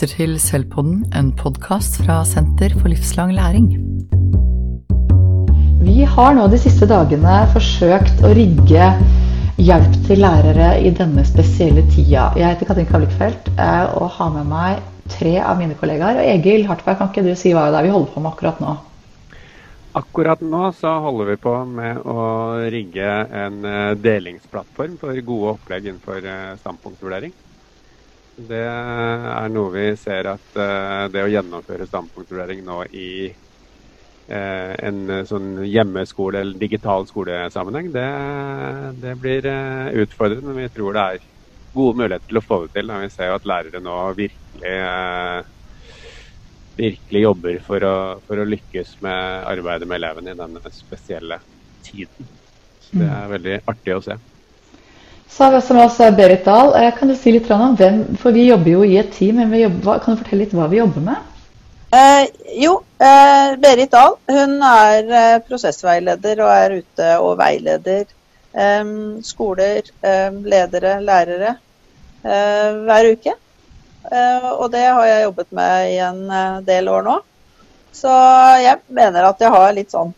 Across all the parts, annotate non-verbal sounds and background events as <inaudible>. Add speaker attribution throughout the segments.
Speaker 1: lytter til Selvpodden, en podkast fra Senter for livslang læring. Vi har nå de siste dagene forsøkt å rigge hjelp til lærere i denne spesielle tida. Jeg heter Katrin Kavlikfeldt eh, og har med meg tre av mine kollegaer. Og Egil Hartberg, kan ikke du si hva det er vi holder på med akkurat nå?
Speaker 2: Akkurat nå så holder vi på med å rigge en eh, delingsplattform for gode opplegg innenfor eh, standpunktvurdering. Det er noe vi ser at uh, det å gjennomføre standpunktvurdering nå i uh, en uh, sånn hjemmeskole- eller digital skolesammenheng, det, det blir utfordrende. Men vi tror det er gode muligheter til å få det til. Vi ser jo at lærere nå virkelig, virkelig jobber for å, for å, lykkes med arbeidet med elevene i denne spesielle tiden. Så det er veldig artig å se.
Speaker 1: Så har vi også med oss eh, Berit Dahl. Eh, kan du si litt om hvem, for Vi jobber jo i et team. men jobber, kan du fortelle litt hva vi jobber med?
Speaker 3: Eh, jo, eh, Berit Dahl hun er eh, prosessveileder og er ute og veileder skoler, ledere, lærere hver uke. og det har jeg jobbet med i en del år nå. Så jeg mener at jeg har litt sånn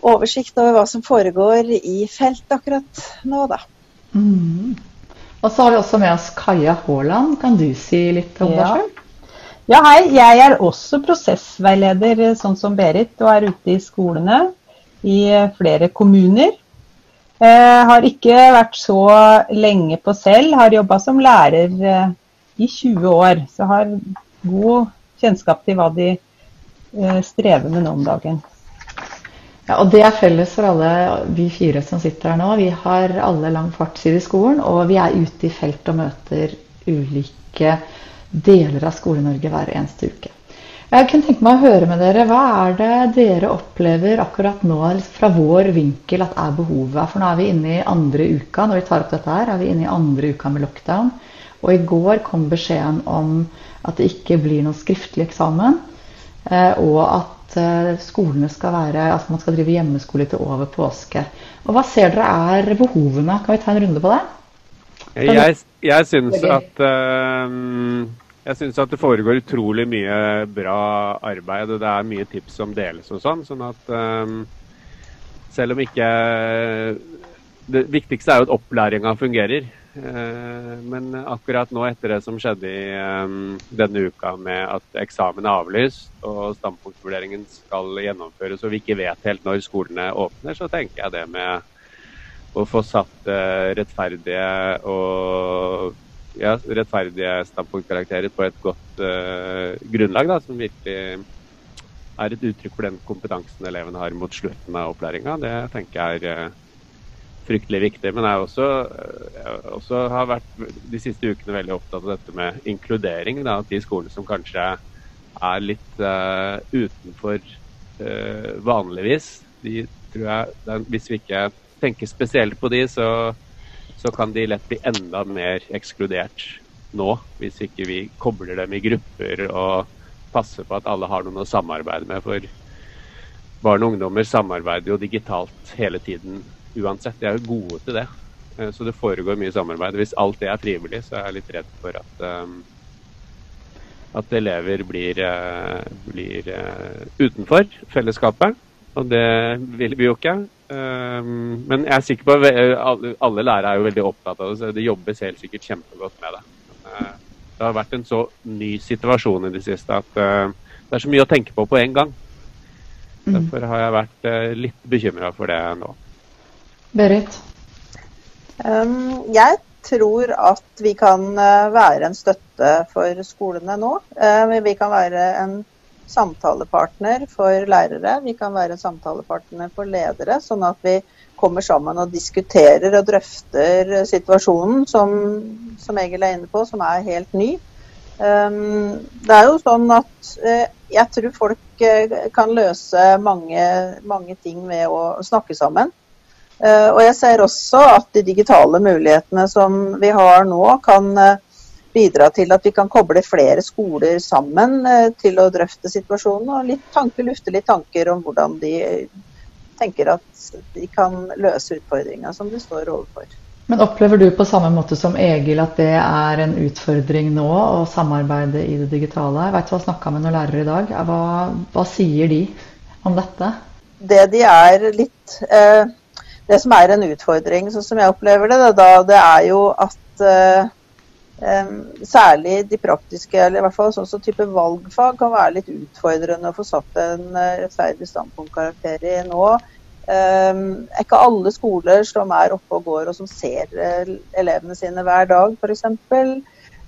Speaker 3: oversikt over hva som foregår i felt akkurat nå, da.
Speaker 1: Mm. Og så har vi også med oss Kaja Haaland. Kan du si litt om ja. deg selv?
Speaker 4: Ja, hei. Jeg er også prosessveileder, sånn som Berit, og er ute i skolene i flere kommuner. Eh, har ikke vært så lenge på selv, har jobba som lærer eh, i 20 år. Så har god kjennskap til hva de eh, strever med nå om dagen.
Speaker 1: Ja, og Det er felles for alle vi fire som sitter her nå. Vi har alle lang fartstid i skolen, og vi er ute i felt og møter ulike deler av Skole-Norge hver eneste uke. Jeg kunne tenke meg å høre med dere, Hva er det dere opplever akkurat nå fra vår vinkel at er behovet? For nå er vi inne i andre uka når vi tar opp dette her, er vi inne i andre uka med lockdown. Og i går kom beskjeden om at det ikke blir noen skriftlig eksamen. Eh, og at Eh, skolene skal være, altså man skal drive hjemmeskole til over påske. Og Hva ser dere er behovene? Kan vi ta en runde på det?
Speaker 2: Jeg, jeg syns at uh, jeg syns at det foregår utrolig mye bra arbeid, og det er mye tips som deles og sånn. Sånn at selv om ikke Det viktigste er jo at opplæringa fungerer. Eh, men akkurat nå, etter det som skjedde i um, denne uka med at eksamen er avlyst og standpunktvurderingen skal gjennomføres og vi ikke vet helt når skolene åpner, så tenker jeg det med å få satt uh, rettferdige og ja, rettferdige standpunktkarakterer på et godt uh, grunnlag, da, som virkelig er et uttrykk for den kompetansen elevene har mot slutten av opplæringa, det tenker jeg er uh, fryktelig viktig. Men jeg også, jeg også har vært de siste ukene veldig opptatt av dette med inkludering. Da, at de skolene som kanskje er litt uh, utenfor uh, vanligvis, de tror jeg Hvis vi ikke tenker spesielt på de, så, så kan de lett bli enda mer ekskludert nå. Hvis ikke vi kobler dem i grupper og passer på at alle har noen å samarbeide med. For barn og ungdommer samarbeider jo digitalt hele tiden uansett. De er jo gode til det. Eh, så det foregår mye samarbeid. Hvis alt det er frivillig, så er jeg litt redd for at, um, at elever blir, uh, blir utenfor fellesskapet. Og det vil vi jo ikke. Men jeg er sikker på alle, lærere er jo veldig opptatt av det, så det jobbes helt sikkert kjempegodt med det. Det har vært en så ny situasjon i det siste at det er så mye å tenke på på en gang. Mm. Derfor har jeg vært litt bekymra for det nå.
Speaker 1: Berit?
Speaker 3: Um, jeg tror at vi kan uh, være en støtte for skolene nå. Uh, vi kan være en samtalepartner for lærere, vi kan være en samtalepartner for ledere. Sånn at vi kommer sammen og diskuterer og drøfter situasjonen som, som Egil er inne på, som er helt ny. Um, det er jo sånn at uh, jeg tror folk kan løse mange, mange ting ved å snakke sammen. Eh, og jeg ser også at de digitale mulighetene som vi har nå, kan eh, bidra til at vi kan koble flere skoler sammen eh, til å drøfte situasjonen og litt tanker, lufte litt tanker om hvordan de tenker at de kan løse utfordringa som de står overfor.
Speaker 1: Men opplever du på samme måte som Egil at det er en utfordring nå å samarbeide i det digitale? Jeg vet du har snakka med noen lærere i dag. Hva, hva, sier de om dette?
Speaker 3: Det de er litt eh, Det som er en utfordring, sånn som jeg opplever det, da, det er jo at eh, eh, særlig de praktiske, eller i hvert fall sånn som type valgfag, kan være litt utfordrende å få satt en eh, rettferdig standpunktkarakter i nå. Um, er ikke alle skoler som er oppe og går og som ser uh, elevene sine hver dag, f.eks.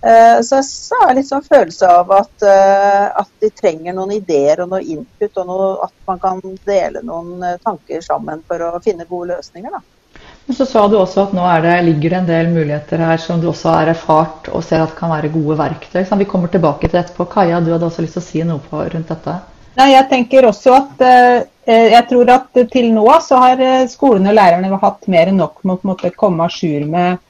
Speaker 3: Uh, så jeg har litt sånn følelse av at, uh, at, de trenger noen ideer og noe input, og noe, at man kan dele noen uh, tanker sammen for å finne gode løsninger. Da.
Speaker 1: Men så sa du også at nå det, ligger det en del muligheter her som du også har erfart og ser at kan være gode verktøy. Vi kommer tilbake til etterpå. Kaja, du hadde også lyst til å si noe på, rundt dette?
Speaker 4: Nei, jeg tenker også at Eh, jeg tror at til nå så har eh, skolene og lærerne hatt mer enn nok med å måte, komme à jour med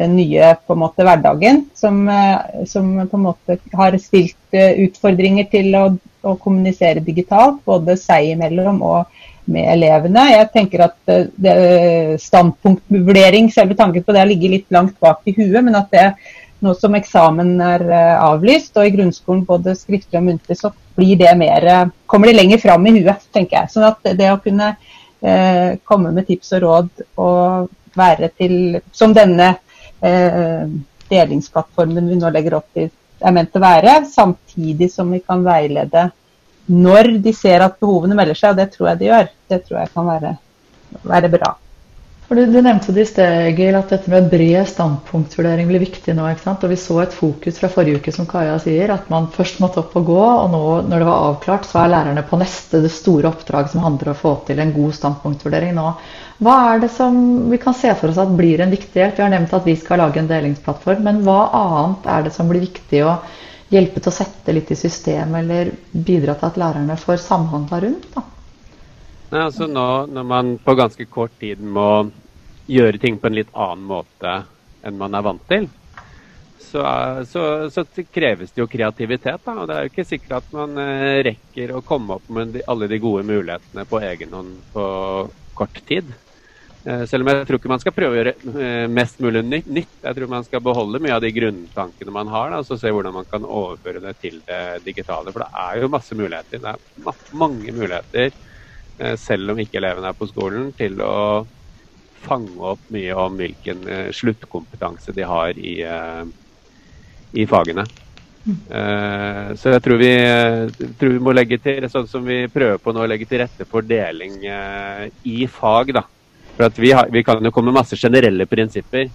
Speaker 4: den nye på en måte, hverdagen, som, eh, som, på en måte har stilt utfordringer til å, å, kommunisere digitalt, både seg imellom og med elevene. Jeg tenker at det, standpunktvurdering, selve tanken på det, ligger litt langt bak i huet, men at det nå som eksamen er avlyst, og i grunnskolen både skriftlig og muntlig, så blir det mer, eh, kommer det lenger fram i huet, tenker jeg. Sånn at det å kunne eh, komme med tips og råd og være til Som denne eh, delingsplattformen vi nå legger opp til er ment å være, samtidig som vi kan veilede når de ser at behovene melder seg, og det tror jeg de gjør. Det tror jeg kan være, være bra.
Speaker 1: Du, du, nevnte det i sted, Egil, at dette med bred standpunktvurdering blir viktig nå. ikke sant? Og Vi så et fokus fra forrige uke, som Kaja sier, at man først måtte opp og gå. Og nå, når det var avklart, så er lærerne på neste det store oppdraget som handler om å få til en god standpunktvurdering nå. Hva er det som vi kan se for oss at blir en viktig hjelp? Vi har nevnt at vi skal lage en delingsplattform, men hva annet er det som blir viktig å hjelpe til å sette litt i system, eller bidra til at lærerne får samhandla rundt? da?
Speaker 2: Nei, altså nå, Når man på ganske kort tid må gjøre ting på en litt annen måte enn man er vant til, så, så, så kreves det jo kreativitet. Da. Og det er jo ikke sikkert at man eh, rekker å komme opp med de, alle de gode mulighetene på egen hånd på kort tid. Eh, selv om jeg tror ikke man skal prøve å gjøre eh, mest mulig nytt. Jeg tror man skal beholde mye av de grunntankene man har, og se hvordan man kan overføre det til det digitale. For det er jo masse muligheter. Det er mange muligheter, selv om ikke elevene er på skolen, til å fange opp mye om hvilken uh, sluttkompetanse de har i, uh, i fagene. Så jeg tror vi, tror vi, må legge til, sånn som vi prøver på nå, legge til rette for deling i fag. da. For vi, har, vi, kan jo komme med masse generelle prinsipper,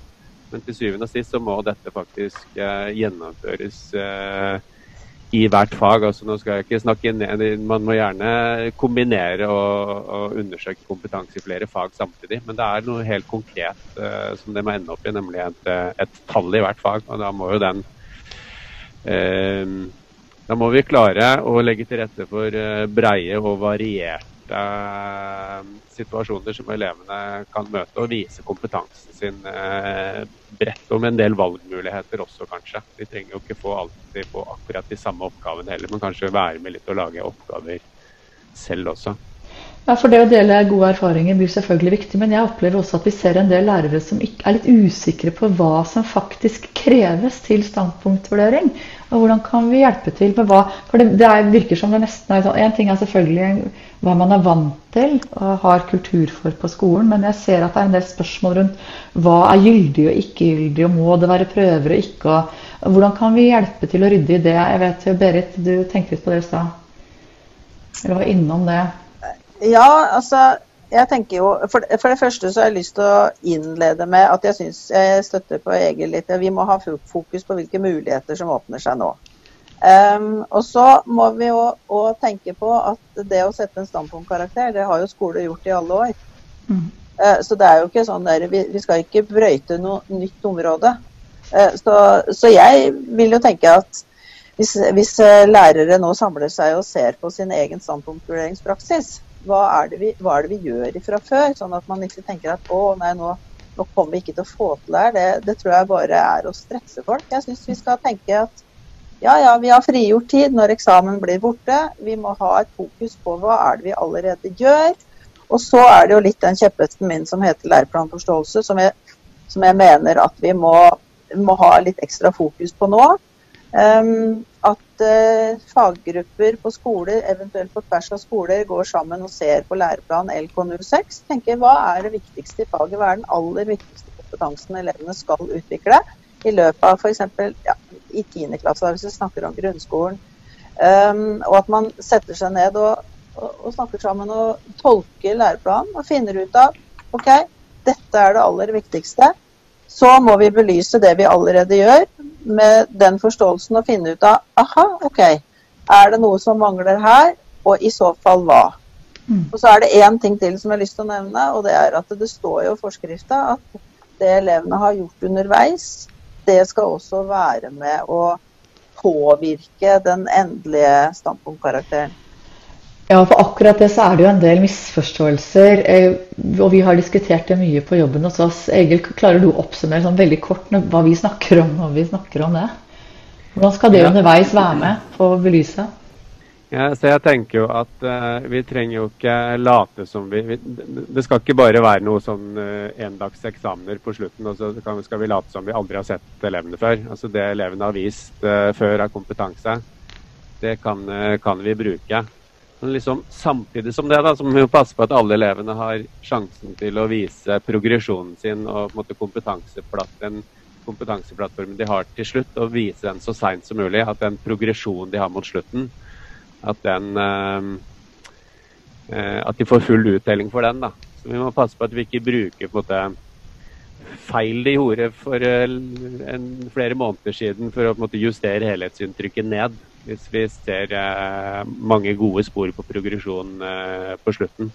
Speaker 2: men til syvende og sist så må dette faktisk gjennomføres i hvert fag. altså Nå skal jeg ikke snakke ned, Man må gjerne kombinere og, og, undersøke kompetanse i flere fag samtidig. Men det er noe helt konkret uh, som det må ende opp i, nemlig et, et, tall i hvert fag. og Da må jo den uh, Da må vi klare å legge til rette for breie og varierte situasjoner som elevene kan møte, og vise kompetansen sin bredt og med en del valgmuligheter også, kanskje. De trenger jo ikke få alltid på akkurat de samme oppgavene heller, men kanskje være med litt og lage oppgaver selv også.
Speaker 1: Ja, for Det å dele gode erfaringer blir selvfølgelig viktig, men jeg opplever også at vi ser en del lærere som er litt usikre på hva som faktisk kreves til standpunktvurdering. Og hvordan kan vi hjelpe til med hva For det, det virker som det nesten er sånn En ting er selvfølgelig hva man er vant til og har kultur for på skolen, men jeg ser at det er en del spørsmål rundt hva er gyldig og ikke gyldig, og må det være prøver og ikke. Og hvordan kan vi hjelpe til å rydde i det? Jeg vet, jo, Berit, du tenkte litt på det i stad. Eller var innom det.
Speaker 3: Ja, altså jeg tenker jo, for, for, det første så har jeg lyst til å innlede med at jeg syns jeg støtter på Egil litt. Vi må ha fokus på hvilke muligheter som åpner seg nå. Um, og så må vi jo òg tenke på at det å sette en standpunktkarakter, det har jo skole gjort i alle år. Mm. Uh, så det er jo ikke sånn der, vi, vi skal ikke brøyte noe nytt område. Uh, så, så, jeg vil jo tenke at hvis, hvis lærere nå samler seg og ser på sin egen standpunktvurderingspraksis, hva er, vi, hva er, det vi, gjør fra før? Sånn at man ikke tenker at å nei, nå, nå kommer vi ikke til å få til det her. Det, det tror jeg bare er å stresse folk. Jeg syns vi skal tenke at ja, ja, vi har frigjort tid når eksamen blir borte. Vi må ha et fokus på hva er det vi allerede gjør. Og så er det jo litt den kjeppesten min som heter læreplanforståelse, som jeg som jeg mener at vi må, må ha litt ekstra fokus på nå. Um, at uh, faggrupper på skoler, eventuelt på tvers av skoler, går sammen og ser på læreplan LK06. tenker Hva er det viktigste i faget? Hva er den aller viktigste kompetansen elevene skal utvikle i løpet av f.eks. Ja, i 10. klasse, hvis vi snakker om grunnskolen. Um, og at man setter seg ned og, og, og, snakker sammen og tolker læreplanen og finner ut av OK, dette er det aller viktigste. Så må vi belyse det vi allerede gjør, med den forståelsen og finne ut av aha, OK, er det noe som mangler her, og i så fall hva? Mm. Og så er det én ting til som jeg har lyst til å nevne, og det er at det står jo i forskrifta at det elevene har gjort underveis, det skal også være med å påvirke den endelige standpunktkarakteren.
Speaker 1: Ja, for akkurat det så er det jo en del misforståelser. Eh, og vi har diskutert det mye på jobben hos oss. Egil, klarer du å oppsummere sånn veldig kort hva vi snakker om når vi snakker om det? Hvordan skal det ja. underveis være med på å belyse?
Speaker 2: Ja, så jeg tenker jo at uh, vi trenger jo ikke late som vi, vi, Det skal ikke bare være noe sånn uh, endagseksamener på slutten, og så kan, skal vi late som vi aldri har sett elevene før. Altså Det elevene har vist uh, før av kompetanse, det kan, kan vi bruke. Liksom, samtidig som det da, så må vi passe på at alle elevene har sjansen til å vise progresjonen sin og på en måte kompetanseplatten kompetanseplattformen de har til slutt, og vise den så seint som mulig. At den progresjonen de har mot slutten, at, den, ehm, eh, at de får full uttelling for den. da. Så Vi må passe på at vi ikke bruker på en måte feil de gjorde for eh, en, flere måneder siden for å på en måte justere helhetsinntrykket ned. Hvis vi ser eh, mange gode spor på progresjon eh, på slutten.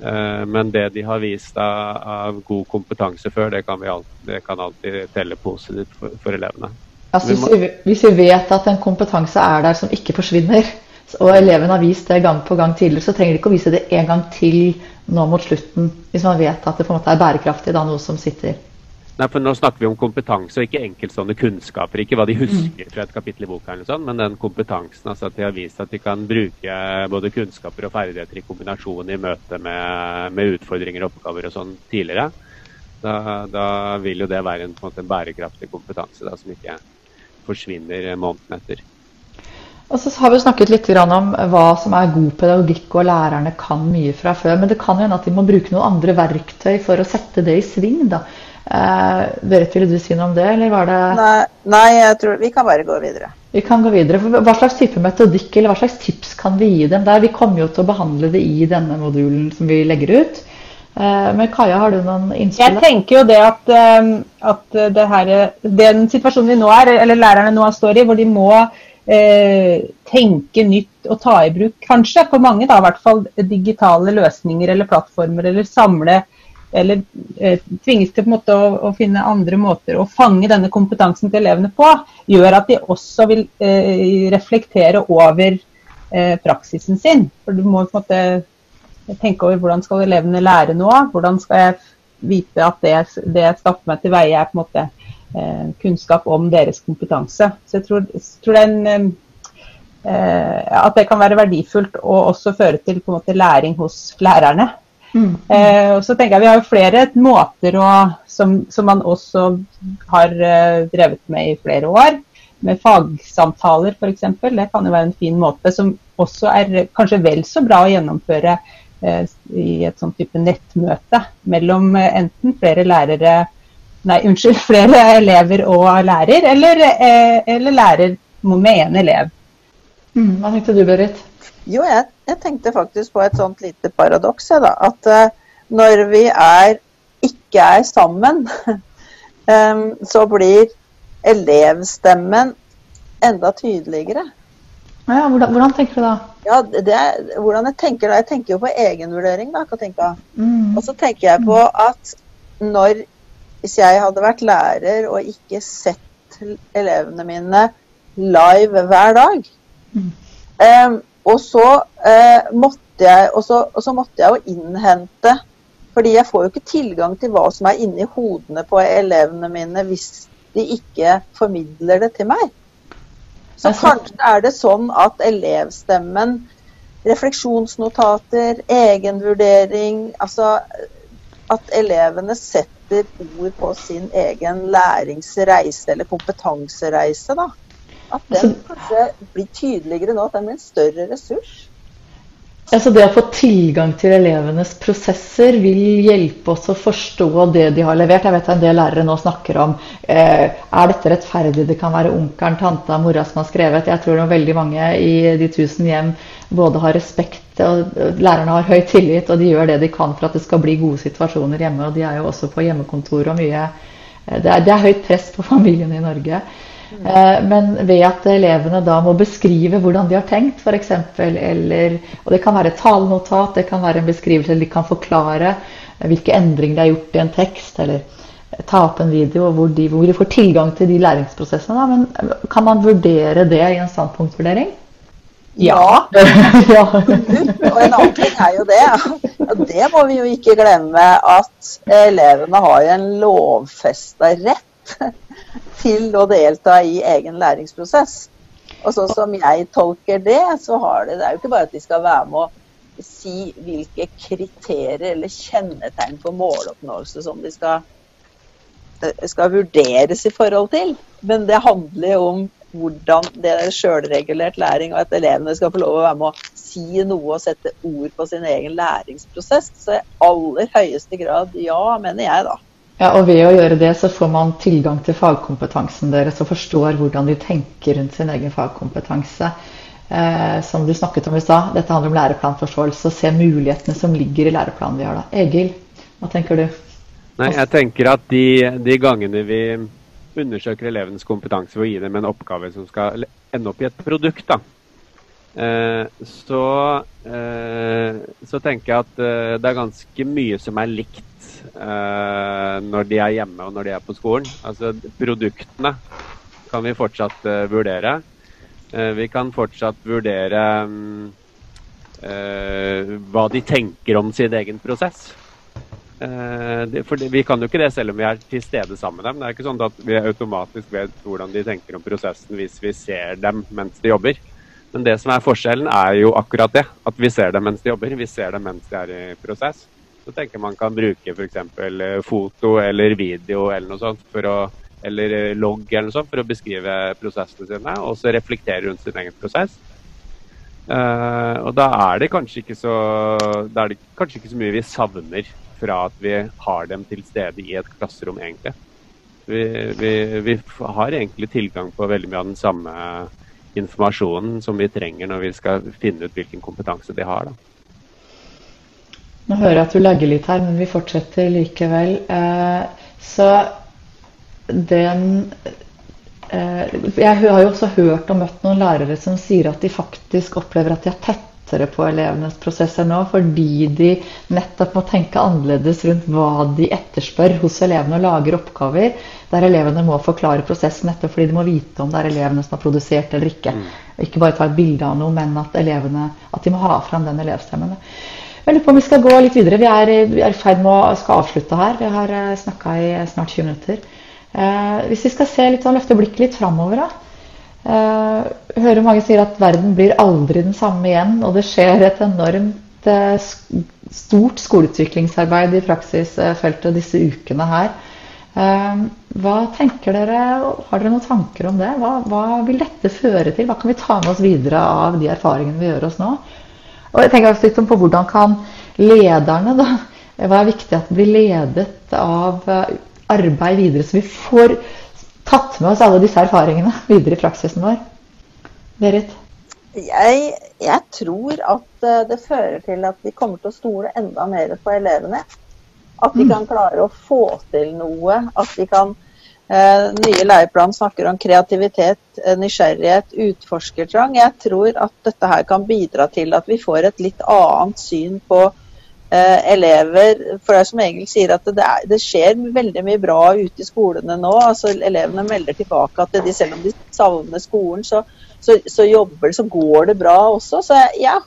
Speaker 2: Eh, men det de har vist av, av god kompetanse før, det kan, alltid, det kan alltid telle positivt for, for elevene.
Speaker 1: Altså, hvis, vi, hvis, vi, vet at en kompetanse er der som ikke forsvinner, og eleven har vist det gang på gang tidligere, så trenger de ikke å vise det en gang til nå mot slutten, hvis man vet at det på en måte er bærekraftig, da, noe som sitter.
Speaker 2: Nei, for Nå snakker vi om kompetanse, og ikke enkeltstående kunnskaper. Ikke hva de husker mm. fra et kapittel i boka, eller sånn, men den kompetansen. altså At de har vist at de kan bruke både kunnskaper og ferdigheter i kombinasjon i møte med, med utfordringer og oppgaver og sånn tidligere. Da, da, vil jo det være en, en, måte, en bærekraftig kompetanse da, som ikke forsvinner måneden etter.
Speaker 1: Og så har vi snakket litt om hva som er god pedagogikk, og lærerne kan mye fra før. Men det kan hende at de må bruke noen andre verktøy for å sette det i sving. da. Eh, Berit, ville du si noe om det, eller var det
Speaker 3: Nei, nei, jeg tror vi kan bare gå videre.
Speaker 1: Vi kan gå videre. For hva slags type metodikk eller hva slags tips kan vi gi dem der? Vi kommer jo til å behandle det i denne modulen som vi legger ut. Eh, men Kaja, har du noen innspill?
Speaker 4: Jeg tenker jo det at, eh, at det her, den situasjonen vi nå er, eller lærerne nå står i, hvor de må eh, tenke nytt og ta i bruk, kanskje for mange da, i hvert fall digitale løsninger eller plattformer, eller samle eller eh, tvinges til å, å, finne andre måter å fange denne kompetansen til elevene på, gjør at de også vil eh, reflektere over eh, praksisen sin. For du må på en måte tenke over hvordan skal elevene lære noe, Hvordan skal jeg vite at det, det jeg skaffer meg til veie, er på en måte eh, kunnskap om deres kompetanse. Så jeg tror, tror det en, eh, at det kan være verdifullt og også føre til på en måte læring hos lærerne. Mm. Eh, og så tenker jeg Vi har jo flere måter å, som, som, man også har eh, drevet med i flere år. Med fagsamtaler f.eks. Det kan jo være en fin måte som også er kanskje vel så bra å gjennomføre Eh, i et sånn type nettmøte mellom eh, enten flere lærere Nei, unnskyld, <laughs> flere elever og lærer, eller, eh, eller lærer med én elev.
Speaker 1: Mm, hva tenkte du, Berit?
Speaker 3: Jo, jeg, jeg, tenkte faktisk på et sånt lite paradoks. Da, at uh, når vi er, ikke er sammen, <laughs> så blir elevstemmen enda tydeligere.
Speaker 1: Ja, hvordan, hvordan, tenker du da?
Speaker 3: Ja, det er, hvordan Jeg tenker da, jeg tenker jo på egenvurdering. da, Katinka. Mm. Og så tenker jeg på at når Hvis jeg hadde vært lærer og ikke sett elevene mine live hver dag mm. um, og, så, eh, måtte jeg, og, så, og så måtte jeg jo innhente fordi jeg får jo ikke tilgang til hva som er inni hodene på elevene mine hvis de ikke formidler det til meg. Så kanskje er det sånn at elevstemmen, refleksjonsnotater, egenvurdering altså at elevene setter ord på sin egen læringsreise eller kompetansereise. da. At den kanskje blir tydeligere nå, at den blir en større ressurs.
Speaker 1: Altså det å få tilgang til elevenes prosesser vil hjelpe oss å forstå det de har levert. Jeg vet at en del lærere nå snakker om eh, er dette rettferdig, det kan være onkelen, tanta, mora som har skrevet. Jeg tror veldig mange i de tusen hjem både har respekt, og lærerne har høy tillit, og de gjør det de kan for at det skal bli gode situasjoner hjemme. Og de er jo også på hjemmekontor og mye eh, det er, det er høyt press på <laughs> familiene i Norge. Eh, men ved at elevene da må beskrive hvordan de har tenkt, f.eks. Eller Og det kan være et talenotat, det kan være en beskrivelse, eller de kan forklare hvilke endringer de har gjort i en tekst, eller ta opp en video hvor de, hvor de får tilgang til de læringsprosessene. Da. Men kan man vurdere det i en standpunktvurdering?
Speaker 3: Ja. ja. <laughs> <laughs> og en annen ting er jo det, og det må vi jo ikke glemme, at elevene har jo en lovfesta rett til å delta i egen læringsprosess. Og sånn som jeg tolker det, så har det, det er jo ikke bare at de skal være med å si hvilke kriterier eller kjennetegn for måloppnåelse som de skal, skal vurderes i forhold til. Men det handler jo om hvordan det er sjølregulert læring, og at elevene skal få lov å være med å si noe og sette ord på sin egen læringsprosess. Så i aller høyeste grad ja, mener jeg, da.
Speaker 1: Ja, og Ved å gjøre det så får man tilgang til fagkompetansen deres og forstår hvordan de tenker rundt sin egen fagkompetanse. Eh, som du snakket om i stad, dette handler om læreplanforståelse og se mulighetene som ligger i læreplanen vi har. da. Egil, hva tenker du?
Speaker 2: Nei, jeg tenker at de, de gangene vi undersøker elevenes kompetanse ved å gi dem en oppgave som skal ende opp i et produkt, da, eh, så, eh, så tenker jeg at eh, det er ganske mye som er likt når de er hjemme og når de er på skolen. Altså produktene kan vi fortsatt uh, vurdere. Uh, vi kan fortsatt vurdere um, hva de tenker om sin egen prosess. For vi kan jo ikke det selv om vi er til stede sammen med dem. Det er ikke sånn at vi automatisk vet hvordan de tenker om prosessen hvis vi ser dem mens de jobber. Men det som er forskjellen, er jo akkurat det. At vi ser dem mens de jobber. Vi ser dem mens de er i prosess så tenker man kan bruke f.eks. Eh, foto eller video eller noe sånt for å, eller eh, logg eller noe sånt for å beskrive prosessene sine, og så reflektere rundt sin egen prosess. Uh, og da er det kanskje ikke så da er det kanskje ikke så mye vi savner fra at vi har dem til stede i et klasserom, egentlig. Vi, vi, vi har egentlig tilgang på veldig mye av den samme informasjonen som vi trenger når vi skal finne ut hvilken kompetanse de har. da.
Speaker 1: Nå hører jeg at du legger litt her, men vi fortsetter likevel. Eh, så den eh, Jeg har jo også hørt og møtt noen lærere som sier at de faktisk opplever at de er tettere på elevenes prosesser nå, fordi de nettopp må tenke annerledes rundt hva de etterspør hos elevene, og lager oppgaver der elevene må forklare prosessen nettopp fordi de må vite om det er elevene som har produsert eller ikke. Mm. Ikke bare ta et bilde av noe, men at, elevene, at de må ha fram den elevstemmen. Jeg lurer på om vi skal gå litt videre. Vi er, i ferd med å skal avslutte her. Vi har eh, snakka i snart 20 minutter. Eh, hvis vi skal se litt sånn, løfte blikket litt framover, da. Eh, hører mange sier at verden blir aldri den samme igjen, og det skjer et enormt eh, stort skoleutviklingsarbeid i praksisfeltet disse ukene her. Hva tenker dere, Har dere noen tanker om det? Hva, hva, vil dette føre til? Hva kan vi ta med oss videre av de erfaringene vi gjør oss nå? Og jeg tenker også litt på hvordan kan lederne da, Hva er viktig at blir ledet av eh, arbeid videre, så vi får tatt med oss alle disse erfaringene videre i praksisen vår? Berit?
Speaker 3: Jeg, jeg, tror at eh, det fører til at vi kommer til å stole enda mer på elevene. At de mm. kan klare å få til noe. At de kan Eh, nye læreplan snakker om kreativitet, nysgjerrighet, utforskertrang. Jeg tror at dette her kan bidra til at vi får et litt annet syn på eh, elever. For det er som Egil sier, at det, er, det, skjer veldig mye bra ute i skolene nå. altså Elevene melder tilbake at de, selv om de savner skolen, så, så, så, jobber, så går det bra også. Så ja,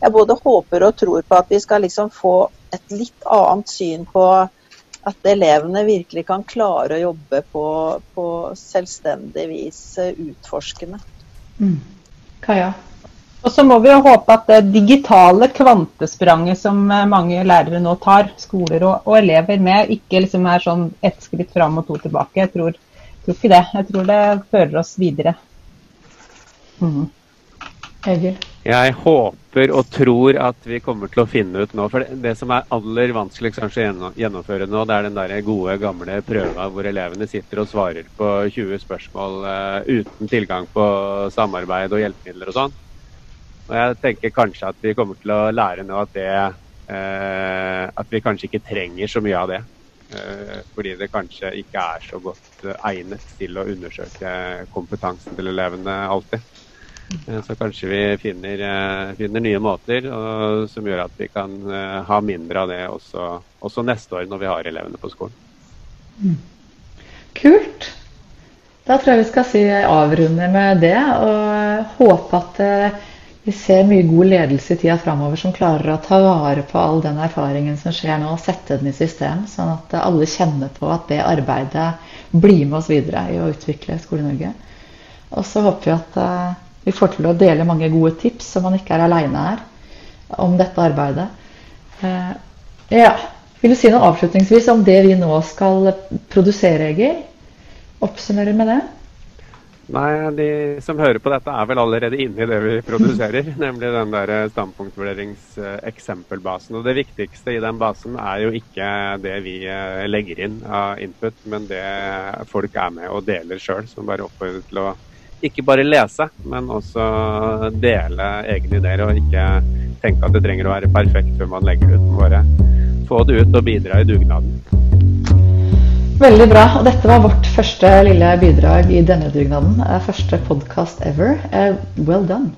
Speaker 3: jeg både håper og tror på at vi skal liksom få et litt annet syn på at elevene virkelig kan klare å jobbe på, på selvstendig vis eh, utforskende.
Speaker 1: Mm. Kaja?
Speaker 4: Og så må vi jo håpe at det digitale kvantespranget som eh, mange lærere nå tar, skoler og, og elever med, ikke liksom er sånn ett skritt fram og to tilbake. Jeg tror, tror, ikke det. Jeg tror det fører oss videre.
Speaker 1: Mm. Egil?
Speaker 2: Jeg håper og tror at vi kommer til å finne ut nå For det, det som er aller vanskeligst kanskje å gjennomføre nå, det er den der gode, gamle prøva hvor elevene sitter og svarer på 20 spørsmål uh, uten tilgang på samarbeid og hjelpemidler og sånn. Og jeg tenker kanskje at vi kommer til å lære nå at det uh, At vi kanskje ikke trenger så mye av det. Uh, fordi det kanskje ikke er så godt egnet til å undersøke kompetansen til elevene alltid. Eh, så kanskje vi finner, eh, finner nye måter og, som gjør at vi kan uh, ha mindre av det også, også, neste år når vi har elevene på skolen.
Speaker 1: Mm. Kult. Da tror jeg vi skal si avrunde med det, og håpe at vi ser mye god ledelse i tida framover som klarer å ta vare på all den erfaringen som skjer nå, og sette den i system, sånn at alle kjenner på at det arbeidet blir med oss videre i å utvikle Skole-Norge. Og så håper vi at vi får til å dele mange gode tips, så man ikke er aleine her, om dette arbeidet. Eh, ja. Vil du si noe avslutningsvis om det vi nå skal produsere, Egil? Oppsummerer med det?
Speaker 2: Nei, de som hører på dette er vel allerede inne i det vi produserer. <laughs> nemlig den der standpunktvurderingseksempelbasen. Og det viktigste i den basen er jo ikke det vi eh, legger inn av input, men det folk er med og deler sjøl. Som bare oppfordrer til å ikke bare lese, men også dele egne ideer. Og ikke tenke at det trenger å være perfekt før man legger det ut. Bare få det ut og bidra i dugnaden.
Speaker 1: Veldig bra. Og dette var vårt første lille bidrag i denne dugnaden. Eh, første podkast ever. Eh, well done.